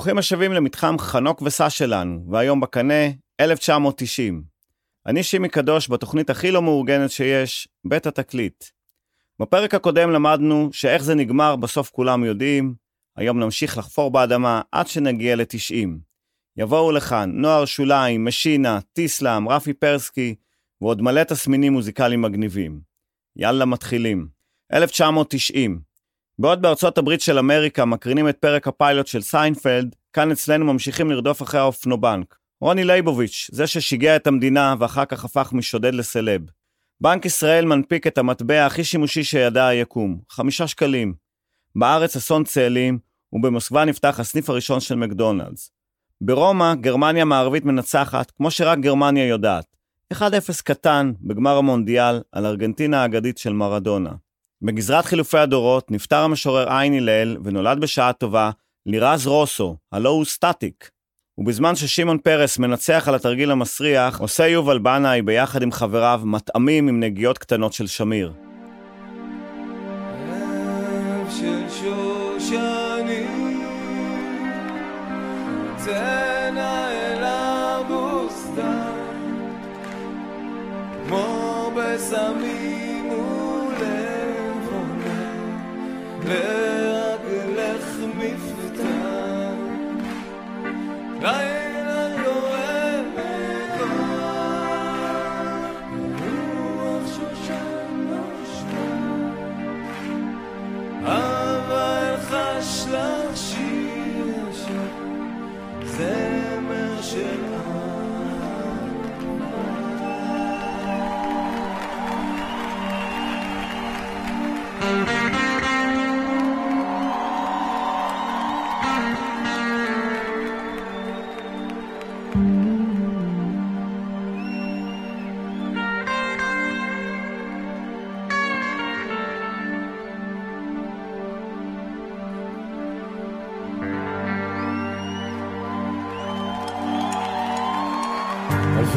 ברוכים השבים למתחם חנוק וסע שלנו, והיום בקנה 1990. אני שימי קדוש בתוכנית הכי לא מאורגנת שיש, בית התקליט. בפרק הקודם למדנו שאיך זה נגמר בסוף כולם יודעים, היום נמשיך לחפור באדמה עד שנגיע ל-90. יבואו לכאן נוער שוליים, משינה, טיסלאם, רפי פרסקי, ועוד מלא תסמינים מוזיקליים מגניבים. יאללה, מתחילים. 1990. בעוד בארצות הברית של אמריקה מקרינים את פרק הפיילוט של סיינפלד, כאן אצלנו ממשיכים לרדוף אחרי האופנובנק. רוני לייבוביץ', זה ששיגע את המדינה ואחר כך הפך משודד לסלב. בנק ישראל מנפיק את המטבע הכי שימושי שידע היקום, חמישה שקלים. בארץ אסון צאלים, ובמוסקבה נפתח הסניף הראשון של מקדונלדס. ברומא, גרמניה מערבית מנצחת, כמו שרק גרמניה יודעת. 1-0 קטן בגמר המונדיאל על ארגנטינה האגדית של מרדונה. בגזרת חילופי הדורות נפטר המשורר עין הלל ונולד בשעה טובה לירז רוסו, הלו הוא סטטיק. ובזמן ששמעון פרס מנצח על התרגיל המסריח, עושה יובל בנאי ביחד עם חבריו מטעמים עם נגיעות קטנות של שמיר. של בסמים Yeah.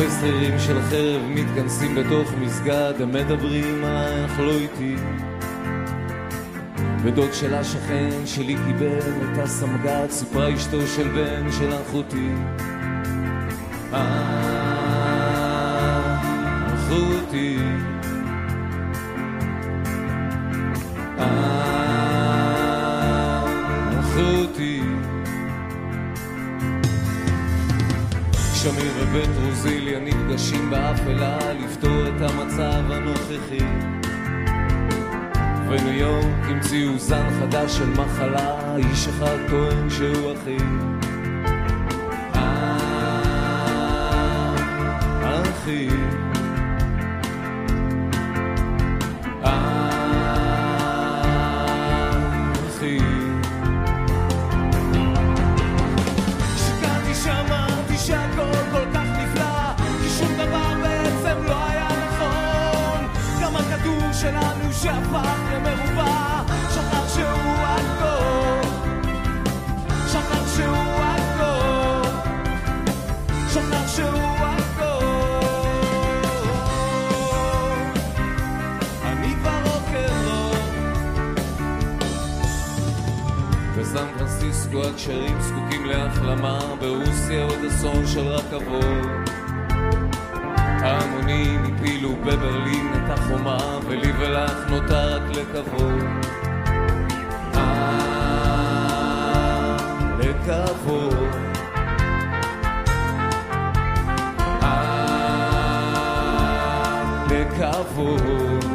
שכירים של חרב מתכנסים בתוך מסגד, הם מדברים אך לא איתי. ודוד של השכן שלי קיבל את הסמג"ד, סיפרה אשתו של בן של אחותי. אחותי. אחותי. שמיר ובית רוזיליה נפגשים באפלה לפתור את המצב הנוכחי. וניו יורק המציאו זן חדש של מחלה איש אחד טוען שהוא אחי. אחי שהפך למרובע שכח שהוא הכל שכח שהוא הכל שכח שהוא הכל אני כבר רוקרול בסן פרנסיסקו הקשרים זקוקים להחלמה. ברוסיה עוד אסון של רכבות ההמונים הפילו בברלין את החומה, ולי ולך נותר רק לקוות. לקוות.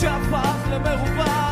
שהפך למרובע,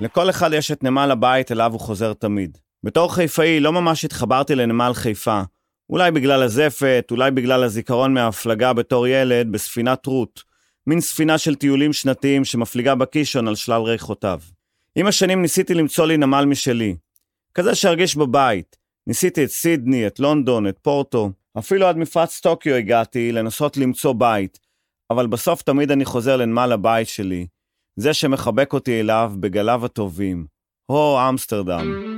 לכל אחד יש את נמל הבית אליו הוא חוזר תמיד. בתור חיפאי לא ממש התחברתי לנמל חיפה. אולי בגלל הזפת, אולי בגלל הזיכרון מההפלגה בתור ילד בספינת רות, מין ספינה של טיולים שנתיים שמפליגה בקישון על שלל ריחותיו. עם השנים ניסיתי למצוא לי נמל משלי, כזה שארגיש בבית. ניסיתי את סידני, את לונדון, את פורטו, אפילו עד מפרץ טוקיו הגעתי לנסות למצוא בית, אבל בסוף תמיד אני חוזר לנמל הבית שלי, זה שמחבק אותי אליו בגליו הטובים. הו, אמסטרדם.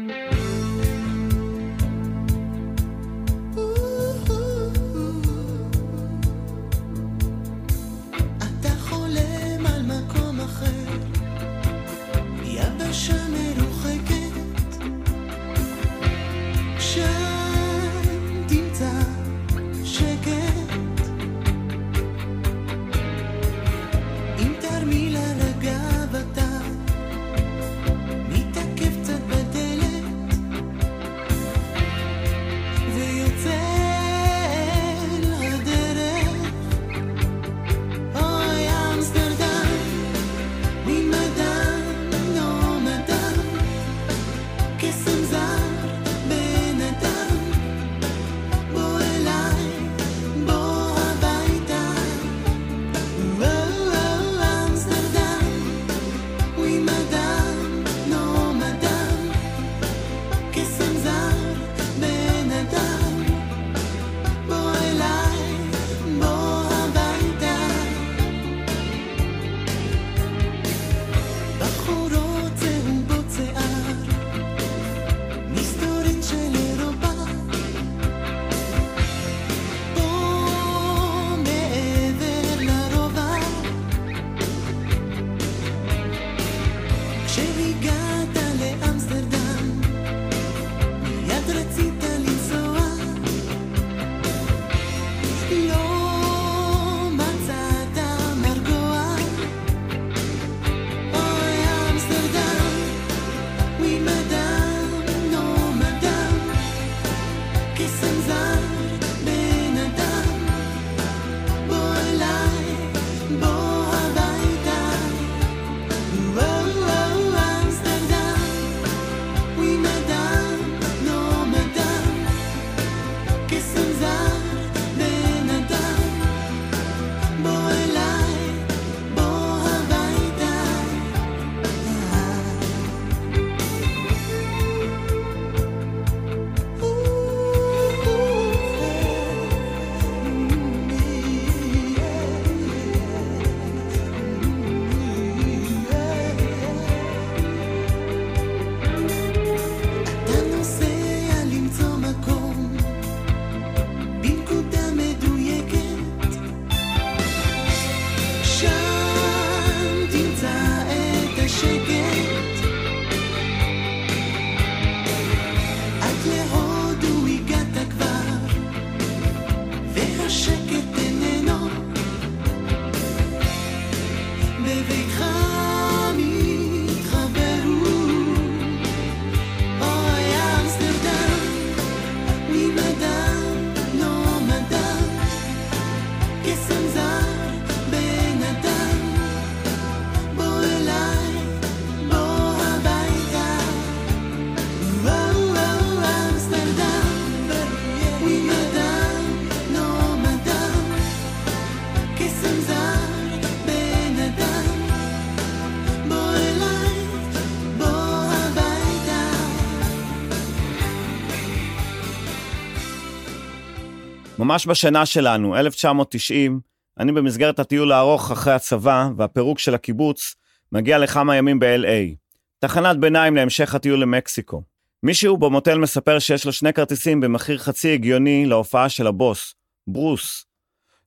ממש בשנה שלנו, 1990, אני במסגרת הטיול הארוך אחרי הצבא והפירוק של הקיבוץ, מגיע לכמה ימים ב-LA. תחנת ביניים להמשך הטיול למקסיקו. מישהו במוטל מספר שיש לו שני כרטיסים במחיר חצי הגיוני להופעה של הבוס, ברוס.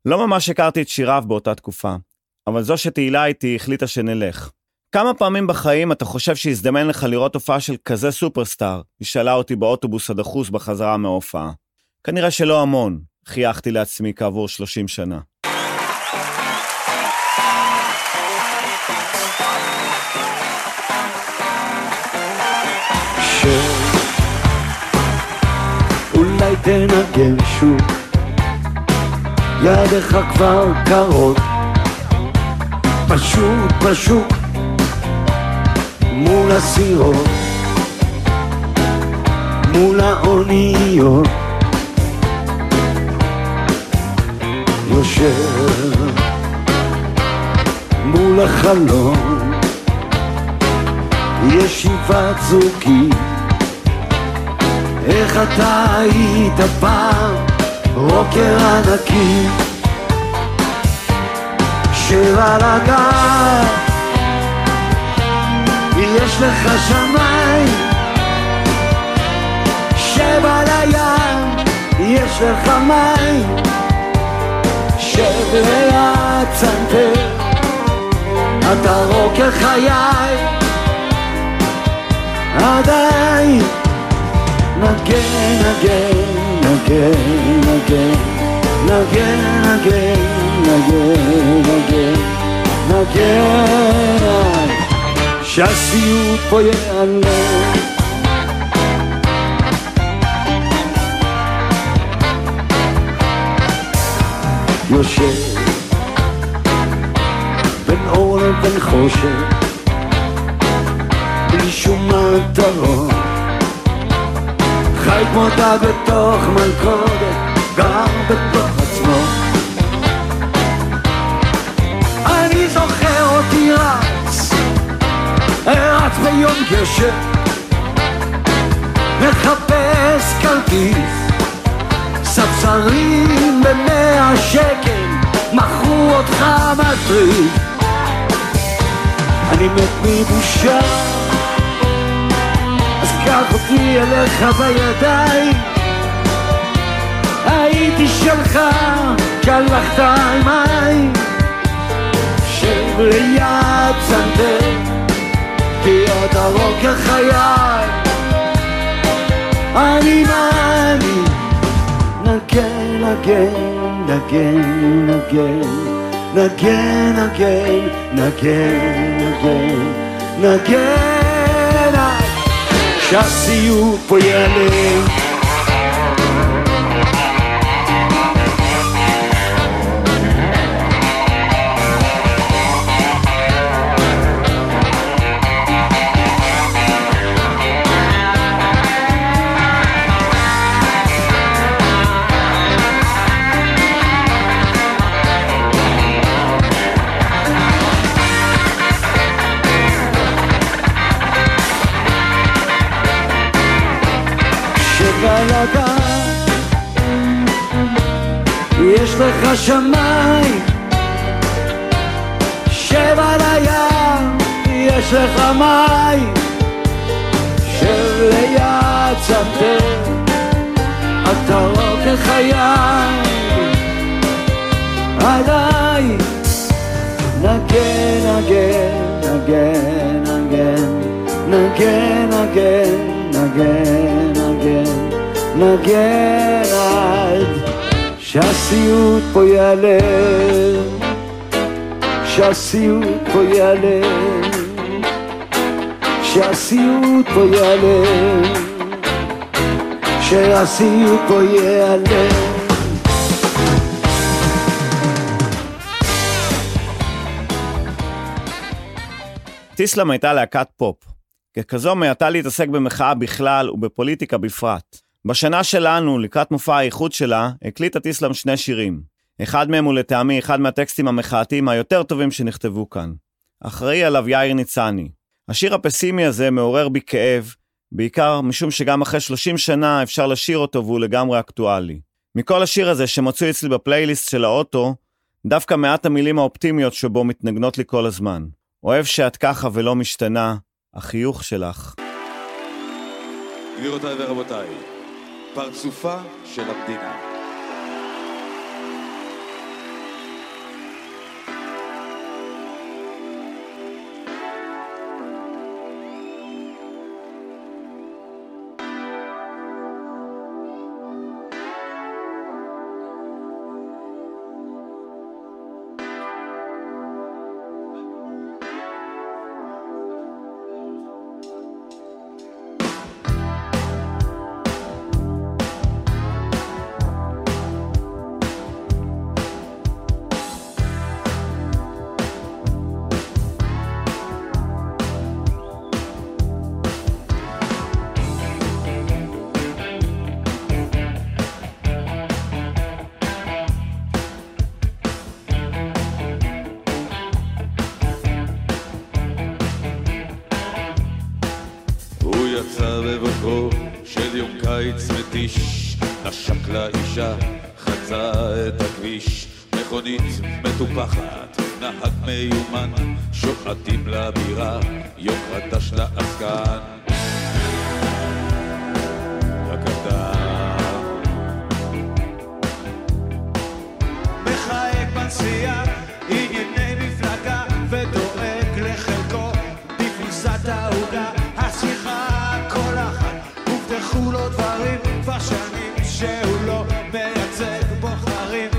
לא ממש הכרתי את שיריו באותה תקופה, אבל זו שתהילה איתי החליטה שנלך. כמה פעמים בחיים אתה חושב שהזדמן לך לראות הופעה של כזה סופרסטאר? היא שאלה אותי באוטובוס הדחוס בחזרה מההופעה. כנראה שלא המון, חייכתי לעצמי כעבור 30 שנה. אולי תנגן שוב, ידיך כבר קרות, פשוט פשוט מול הסירות, מול האוניות, יושב מול החלום, ישיבת זוגית, איך אתה היית פעם רוקר ענקי, שב על הגב, יש לך שמיים, שב על הים, יש לך מים, שב ליד צנתר, אתה רוקר חיי, עדיין נגן, נגן, נגן, נגן, נגן, נגן, נגן, נגן, נגן, שהסיוט פה ייעלם. יושב בין אור לבין חושך, בלי שום מטרות. חי כמו דג בתוך מלכודת, גר בתוך עצמו. אני זוכר אותי רץ, רץ ביום גשם, מחפש כרטיס, ספסרים במאה שקל, מכרו אותך מטריד. אני מת מבושה אז קח אותי אליך בידיים. הייתי שלך כשהלכת עם מים שב ליד צנדר כי אתה רוקר חיי. אני מאמין נגן, נגן, נגן, נגן נגן, נגן, נגן, נגן, נגן עד שהסיוט פה ייעלם. יש לך שמיים שב על הים יש לך מים. שב ליד צנתר אתה רוקר חיי עליי נגן נגן נגן נגן. נגן נגן נגן נגן. נגן עד שהסיוט פה ייעלם שהסיוט פה ייעלם שהסיוט פה ייעלם שהסיוט פה ייעלם טיסלאם הייתה להקת פופ. ככזו מיעטה להתעסק במחאה בכלל ובפוליטיקה בפרט. בשנה שלנו, לקראת מופע האיחוד שלה, הקליטה טיסלאם שני שירים. אחד מהם הוא לטעמי אחד מהטקסטים המחאתיים היותר טובים שנכתבו כאן. אחראי עליו יאיר ניצני. השיר הפסימי הזה מעורר בי כאב, בעיקר משום שגם אחרי 30 שנה אפשר לשיר אותו והוא לגמרי אקטואלי. מכל השיר הזה שמצוי אצלי בפלייליסט של האוטו, דווקא מעט המילים האופטימיות שבו מתנגנות לי כל הזמן. אוהב שאת ככה ולא משתנה, החיוך שלך. גבירותיי ורבותיי, פרצופה של המדינה. יצא בבוקרו של יום קיץ מתיש, נשק לאישה, חצה את הכביש, מכונית מטופחת, נהג מיומן, שועטים לבירה, יום חדש לעסקן. בנסיעה, ענייני מפלגה, ודואג לחלקו בפריסת העוגה. דברים, כבר שנים שהוא לא מייצג בוחרים.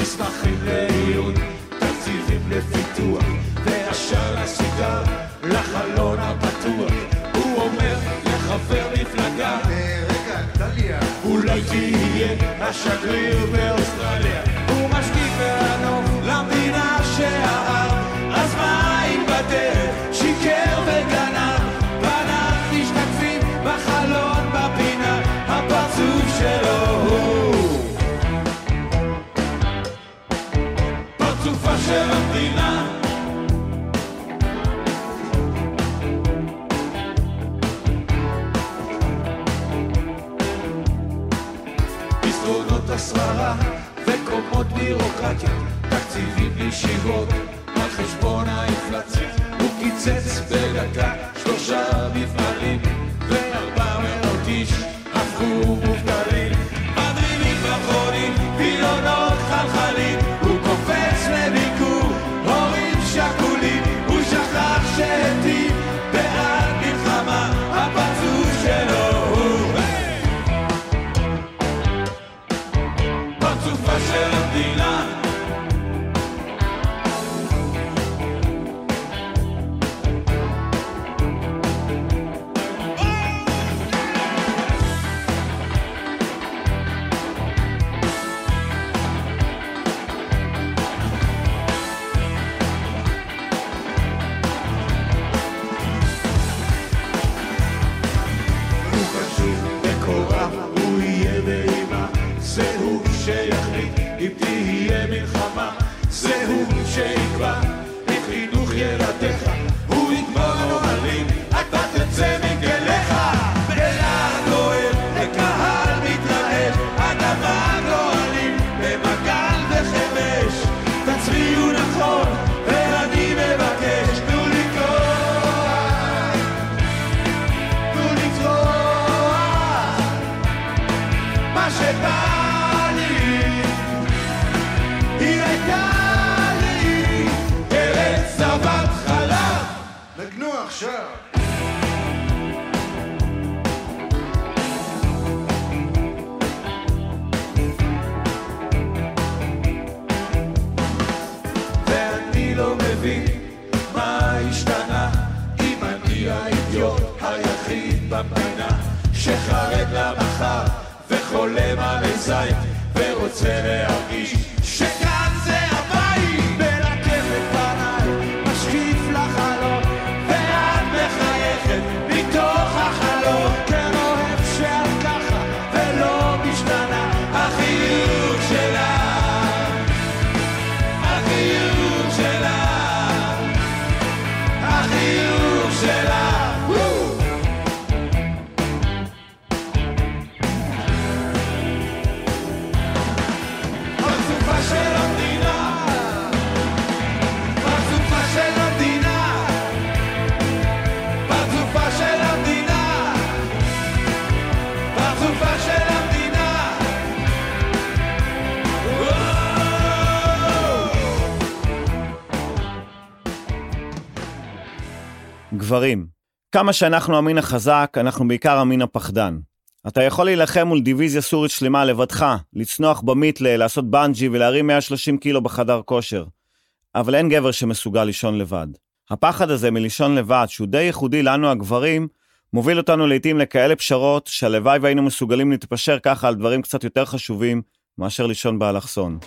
מסמכים לעיון, תקציבים לפיתוח, ועשן הסיגר לחלון הפתוח. הוא אומר לחבר מפלגה, רגע, טליה. אולי תהיה השגריר באוסטרליה. של המדינה. מסדרונות השררה וקומות בירוקרטיה, תקציבים לישיבות על חשבון האינפלציה. הוא קיצץ בדקה שלושה מפעלים Sure. כמה שאנחנו המין החזק, אנחנו בעיקר המין הפחדן. אתה יכול להילחם מול דיוויזיה סורית שלמה לבדך, לצנוח במיתלה, לעשות בנג'י ולהרים 130 קילו בחדר כושר. אבל אין גבר שמסוגל לישון לבד. הפחד הזה מלישון לבד, שהוא די ייחודי לנו הגברים, מוביל אותנו לעתים לכאלה פשרות, שהלוואי והיינו מסוגלים להתפשר ככה על דברים קצת יותר חשובים מאשר לישון באלכסון.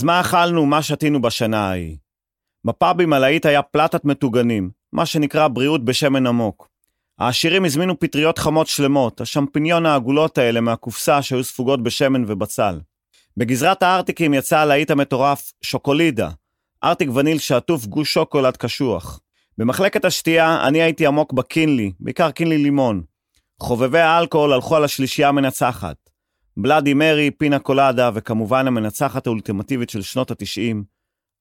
אז מה אכלנו, מה שתינו בשנה ההיא? בפאבים הלהיט היה פלטת מטוגנים, מה שנקרא בריאות בשמן עמוק. העשירים הזמינו פטריות חמות שלמות, השמפיניון העגולות האלה מהקופסה שהיו ספוגות בשמן ובצל. בגזרת הארטיקים יצא הלהיט המטורף שוקולידה, ארטיק וניל שעטוף גוש שוקולד קשוח. במחלקת השתייה אני הייתי עמוק בקינלי, בעיקר קינלי לימון. חובבי האלכוהול הלכו על השלישייה המנצחת. בלאדי מרי, פינה קולדה, וכמובן המנצחת האולטימטיבית של שנות התשעים,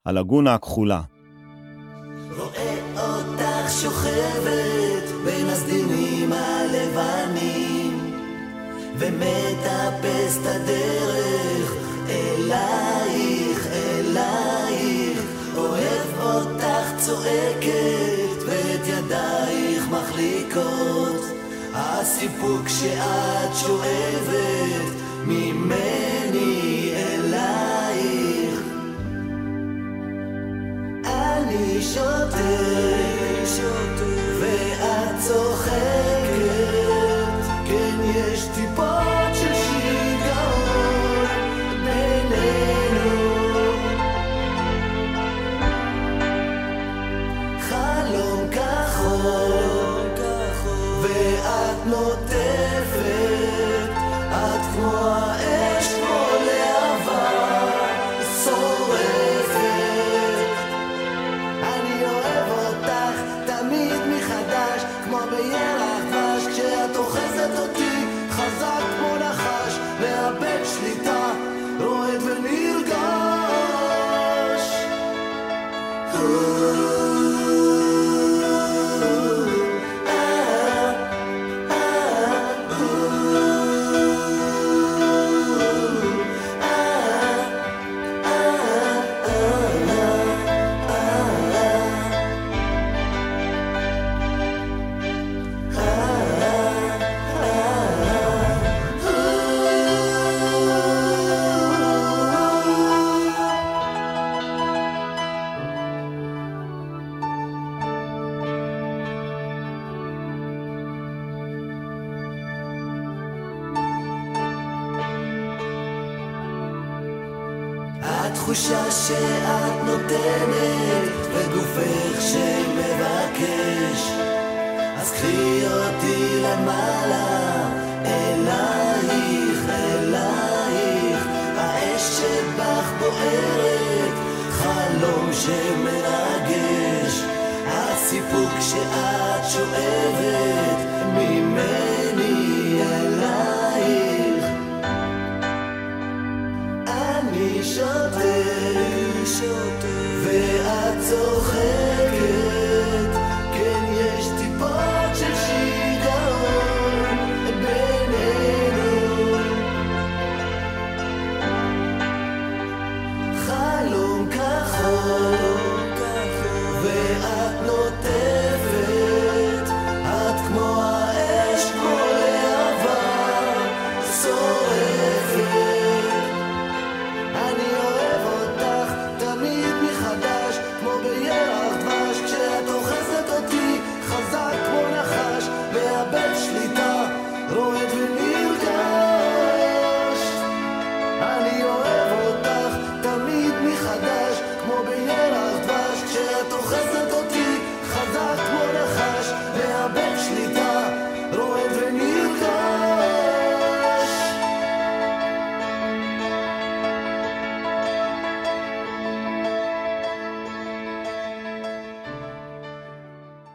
הלגונה הכחולה. רואה אותך שוכבת בין הסדינים הלבנים ומטפס את הדרך אלייך, אלייך אוהב אותך צועקת ואת ידייך מחליקות הסיפוק שאת שואבת ממני אלייך. אני שותק, ואת צוחקת, אז קחי אותי למעלה אלייך, אלייך האש שבך בוערת חלום שמרגש הסיפוק שאת שואבת ממני אלייך. אני שותק, ואת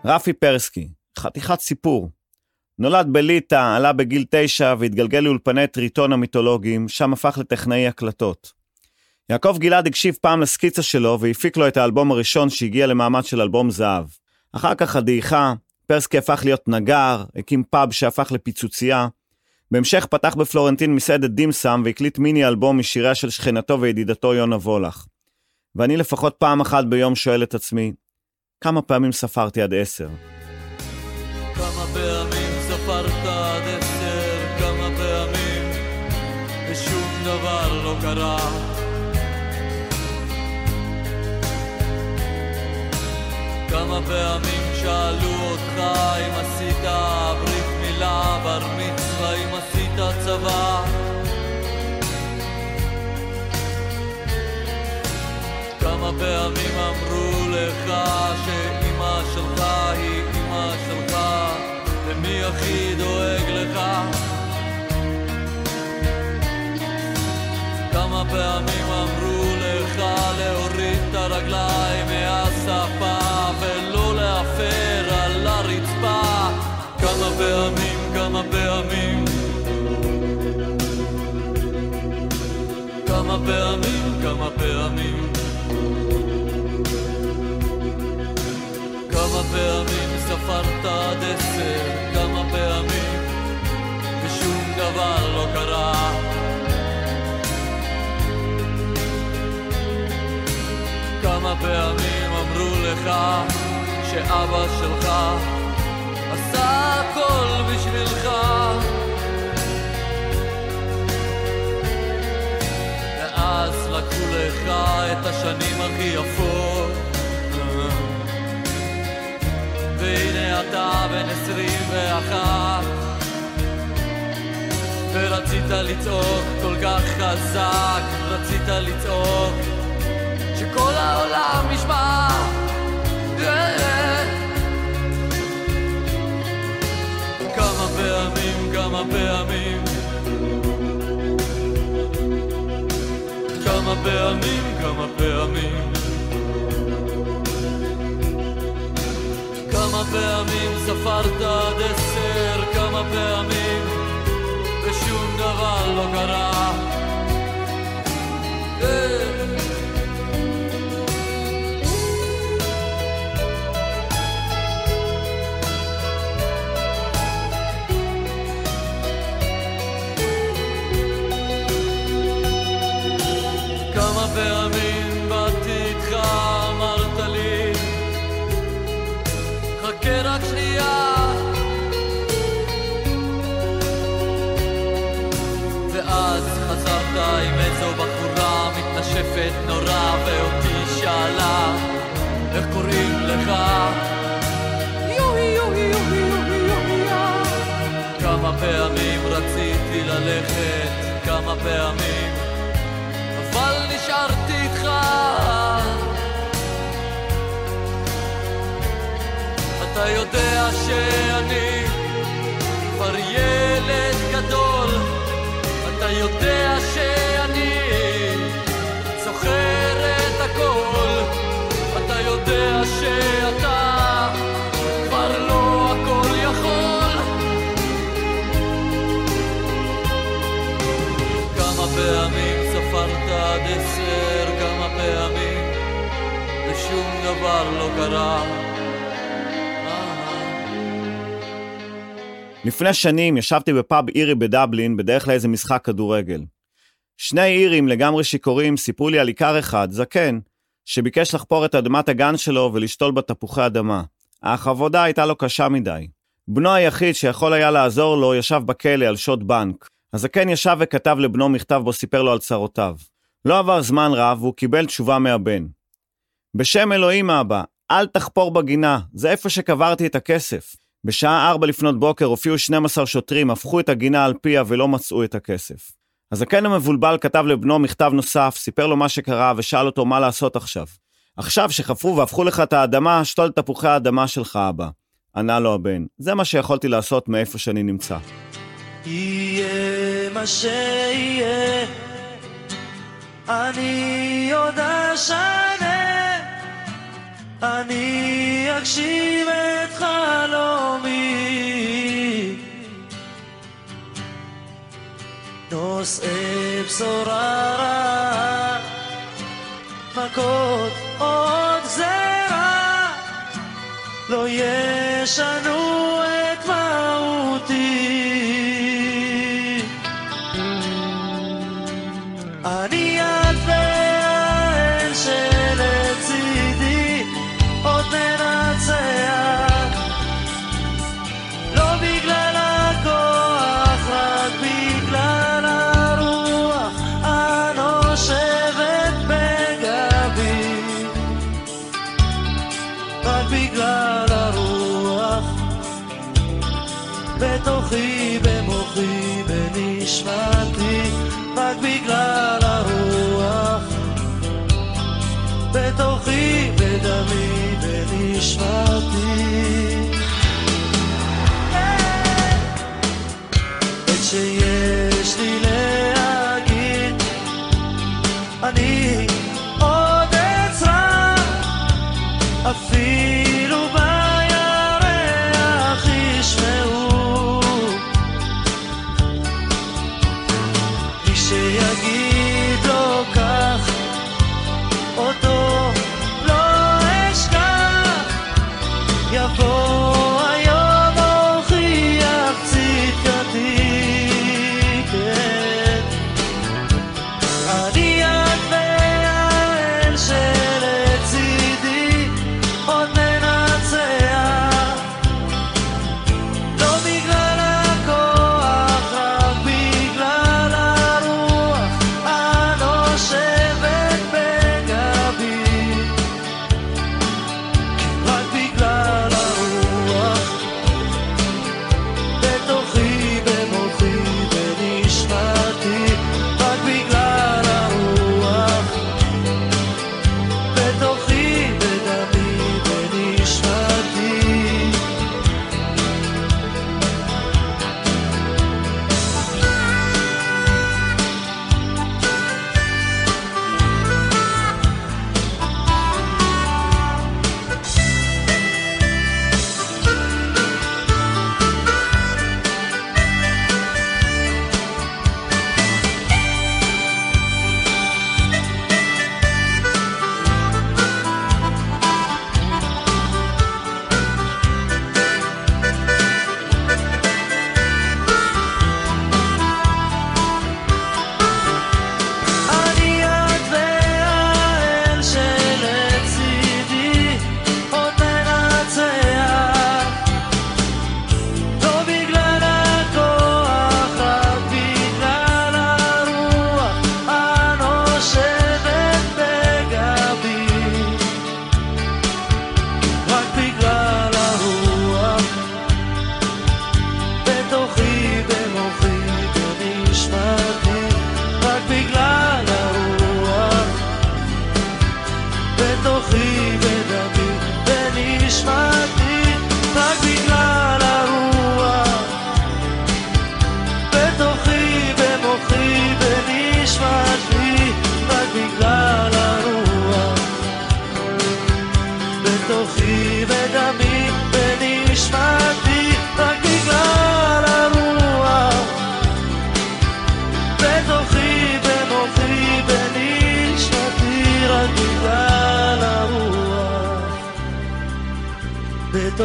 רפי פרסקי, חתיכת סיפור. נולד בליטא, עלה בגיל תשע והתגלגל לאולפני טריטון המיתולוגיים, שם הפך לטכנאי הקלטות. יעקב גלעד הקשיב פעם לסקיצה שלו והפיק לו את האלבום הראשון שהגיע למעמד של אלבום זהב. אחר כך הדעיכה, פרסקי הפך להיות נגר, הקים פאב שהפך לפיצוצייה. בהמשך פתח בפלורנטין מסעדת דים סאם והקליט מיני אלבום משיריה של שכנתו וידידתו יונה וולך. ואני לפחות פעם אחת ביום שואל את עצמי, כמה פעמים ספרתי עד עשר? כמה פעמים ספרת עד עשר, כמה פעמים, ושום דבר לא קרה. כמה פעמים שאלו אותך אם עשית ברית מילה, בר מצווה, אם עשית צבא. כמה פעמים אמרו לך שאימא שלך היא אימא שלך ומי הכי דואג לך? כמה פעמים אמרו לך להוריד את הרגליים מהספה ולא להפר על הרצפה? כמה פעמים, כמה פעמים? כמה פעמים, כמה פעמים ספרת עד עשר, כמה פעמים ושום דבר לא קרה. כמה פעמים אמרו לך שאבא שלך עשה הכל בשבילך. ואז לקחו לך את השנים הכי יפות אתה בן עשרים ואחת. ורצית לצעוק כל כך חזק, רצית לצעוק שכל העולם ישמע כמה פעמים, כמה פעמים. כמה פעמים, כמה פעמים כמה פעמים ספרת עד עשר, כמה פעמים ושום דבר לא קרה אה. לך? יואי יואי יואי יואי יואי כמה פעמים רציתי ללכת, כמה פעמים אבל נשארתי איתך אתה יודע שאני כבר ילד גדול אתה יודע דבר לא קרה לפני שנים ישבתי בפאב אירי בדבלין בדרך לאיזה משחק כדורגל. שני אירים לגמרי שיכורים סיפרו לי על עיקר אחד, זקן, שביקש לחפור את אדמת הגן שלו ולשתול בה תפוחי אדמה. אך העבודה הייתה לו קשה מדי. בנו היחיד שיכול היה לעזור לו ישב בכלא על שוד בנק. הזקן ישב וכתב לבנו מכתב בו סיפר לו על צרותיו. לא עבר זמן רב והוא קיבל תשובה מהבן. בשם אלוהים אבא, אל תחפור בגינה, זה איפה שקברתי את הכסף. בשעה ארבע לפנות בוקר הופיעו 12 שוטרים, הפכו את הגינה על פיה ולא מצאו את הכסף. הזקן המבולבל כתב לבנו מכתב נוסף, סיפר לו מה שקרה ושאל אותו מה לעשות עכשיו. עכשיו שחפרו והפכו לך את האדמה, שתול תפוחי האדמה שלך, אבא. ענה לו הבן, זה מה שיכולתי לעשות מאיפה שאני נמצא. יהיה מה שיהיה, אני עוד אשנה, אני אגשים את חלומי. נושאי בשורה רעה, מכות עוד גזרה, לא ישנו את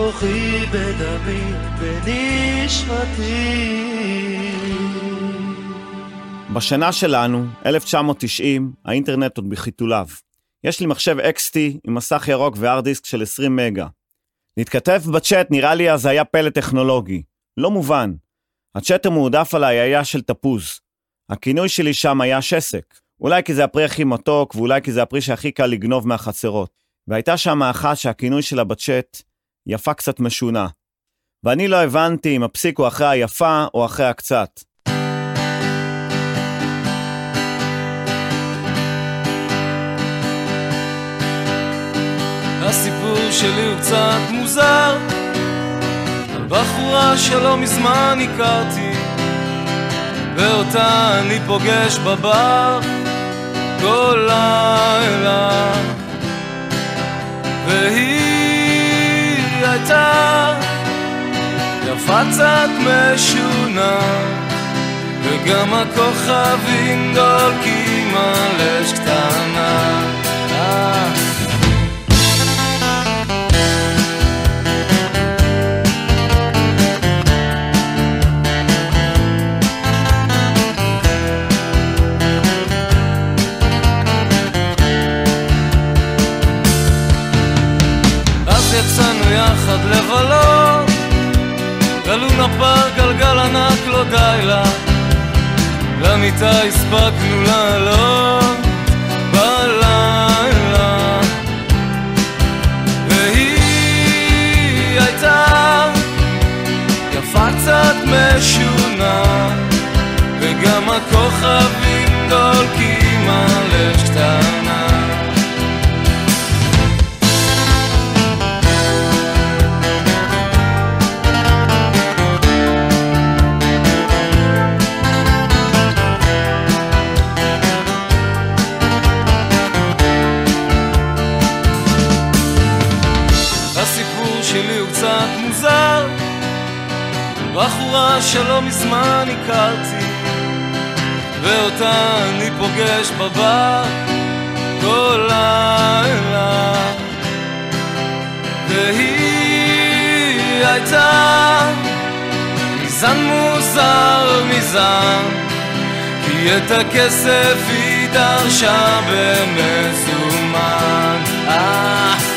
בתוכי, בדמי, בנשמתי. בשנה שלנו, 1990, האינטרנט עוד בחיתוליו. יש לי מחשב XT עם מסך ירוק והארד דיסק של 20 מגה. להתכתב בצ'אט נראה לי אז היה פלא טכנולוגי. לא מובן. הצ'אט המועדף עליי היה של תפוז. הכינוי שלי שם היה שסק. אולי כי זה הפרי הכי מתוק, ואולי כי זה הפרי שהכי קל לגנוב מהחצרות. והייתה שם אחת שהכינוי שלה בצ'אט יפה קצת משונה. ואני לא הבנתי אם הפסיק הוא אחרי היפה או אחרי הקצת. הסיפור שלי הוא קצת מוזר על בחורה שלא מזמן הכרתי ואותה אני פוגש בבר כל לילה והיא הייתה יפה קצת משונה וגם הכוכבים דולקים על אש קטנה למיטה הספקנו לעלות בלילה. והיא הייתה יפה קצת משונה וגם הכוכבים מזמן הכרתי ואותה אני פוגש בבר כל לילה. והיא הייתה מזן מוזר מזן כי את הכסף היא דרשה במזומן. אה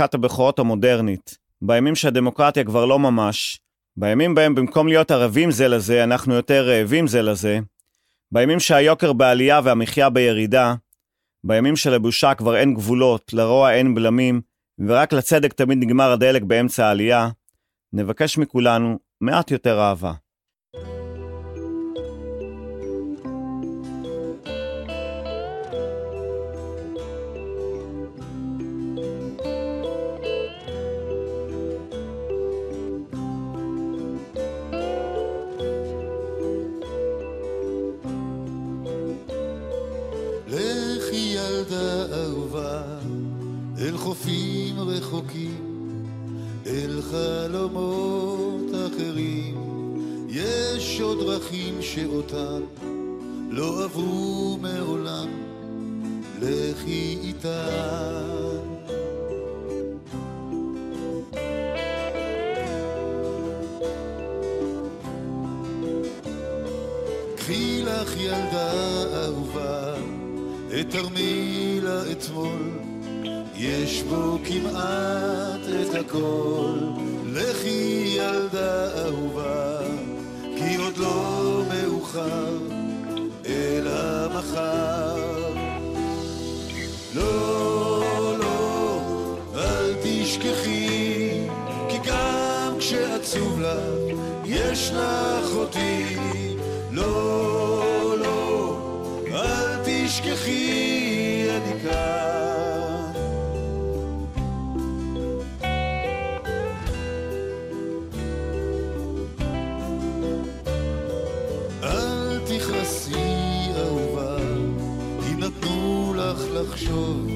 מכת הבכורות המודרנית, בימים שהדמוקרטיה כבר לא ממש, בימים בהם במקום להיות ערבים זה לזה, אנחנו יותר רעבים זה לזה, בימים שהיוקר בעלייה והמחיה בירידה, בימים שלבושה כבר אין גבולות, לרוע אין בלמים, ורק לצדק תמיד נגמר הדלק באמצע העלייה, נבקש מכולנו מעט יותר אהבה. חלומות אחרים. יש עוד דרכים שאותן לא עברו מעולם, לכי איתן. קחי לך ילדה אהובה, את תרמיל האתמול, יש בו כמעט את הכל. לכי ילדה אהובה, כי עוד לא מאוחר, אלא מחר. לא, לא, אל תשכחי, כי גם כשעצוב לך, יש לחשוב,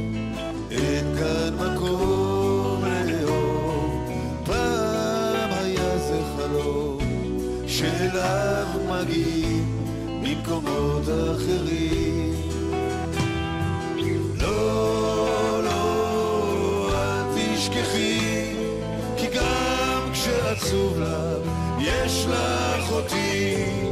אין כאן מקום לאהוב. פעם היה זה חלום, שאליו מגיעים ממקומות אחרים. לא, לא, אל תשכחי, כי גם כשעצוב לך, יש לך אותי.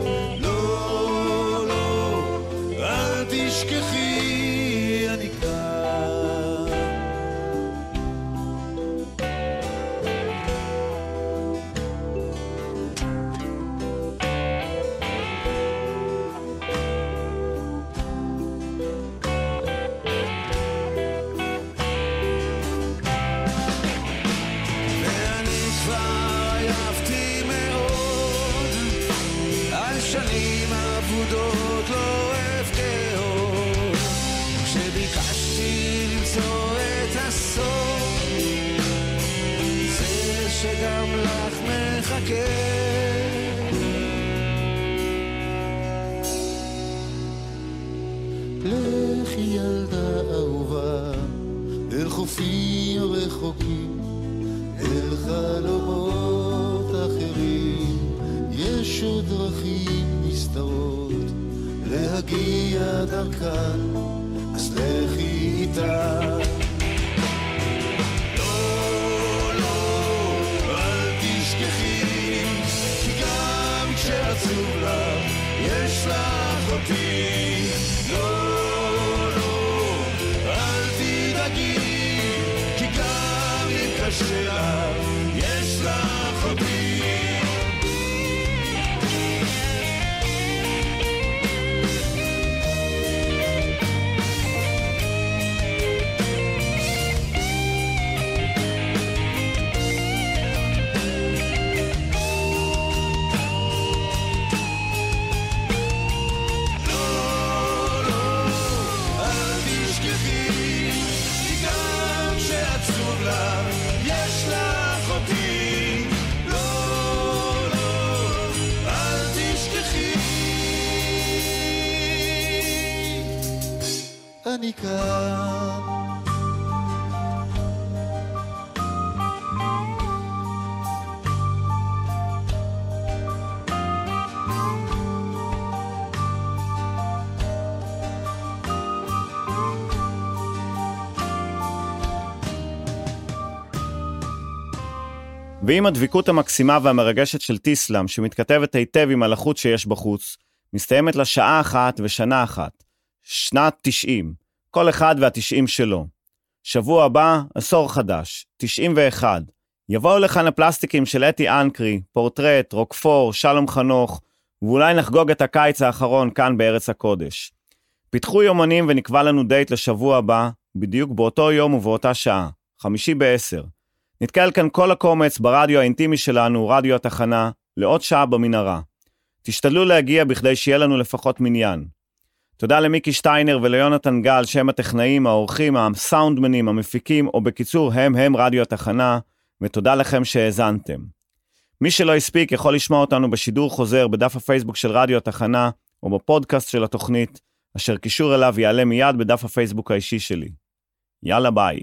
רחוקים אל חלומות אחרים, יש עוד דרכים נסתרות להגיע דרכן, אז לכי איתה. לא, לא, כשעצוב לך, יש לך אותי. אני כאן. ועם הדביקות המקסימה והמרגשת של טיסלאם, שמתכתבת היטב עם הלחות שיש בחוץ, מסתיימת לה שעה אחת ושנה אחת. שנת 90, כל אחד והתשעים שלו. שבוע הבא, עשור חדש, 91. יבואו לכאן הפלסטיקים של אתי אנקרי, פורטרט, רוקפור, שלום חנוך, ואולי נחגוג את הקיץ האחרון כאן בארץ הקודש. פיתחו יומנים ונקבע לנו דייט לשבוע הבא, בדיוק באותו יום ובאותה שעה, חמישי בעשר. נתקל כאן כל הקומץ ברדיו האינטימי שלנו, רדיו התחנה, לעוד שעה במנהרה. תשתדלו להגיע בכדי שיהיה לנו לפחות מניין. תודה למיקי שטיינר וליונתן גל, שהם הטכנאים, העורכים, הסאונדמנים, המפיקים, או בקיצור, הם הם רדיו התחנה, ותודה לכם שהאזנתם. מי שלא הספיק יכול לשמוע אותנו בשידור חוזר בדף הפייסבוק של רדיו התחנה, או בפודקאסט של התוכנית, אשר קישור אליו יעלה מיד בדף הפייסבוק האישי שלי. יאללה ביי.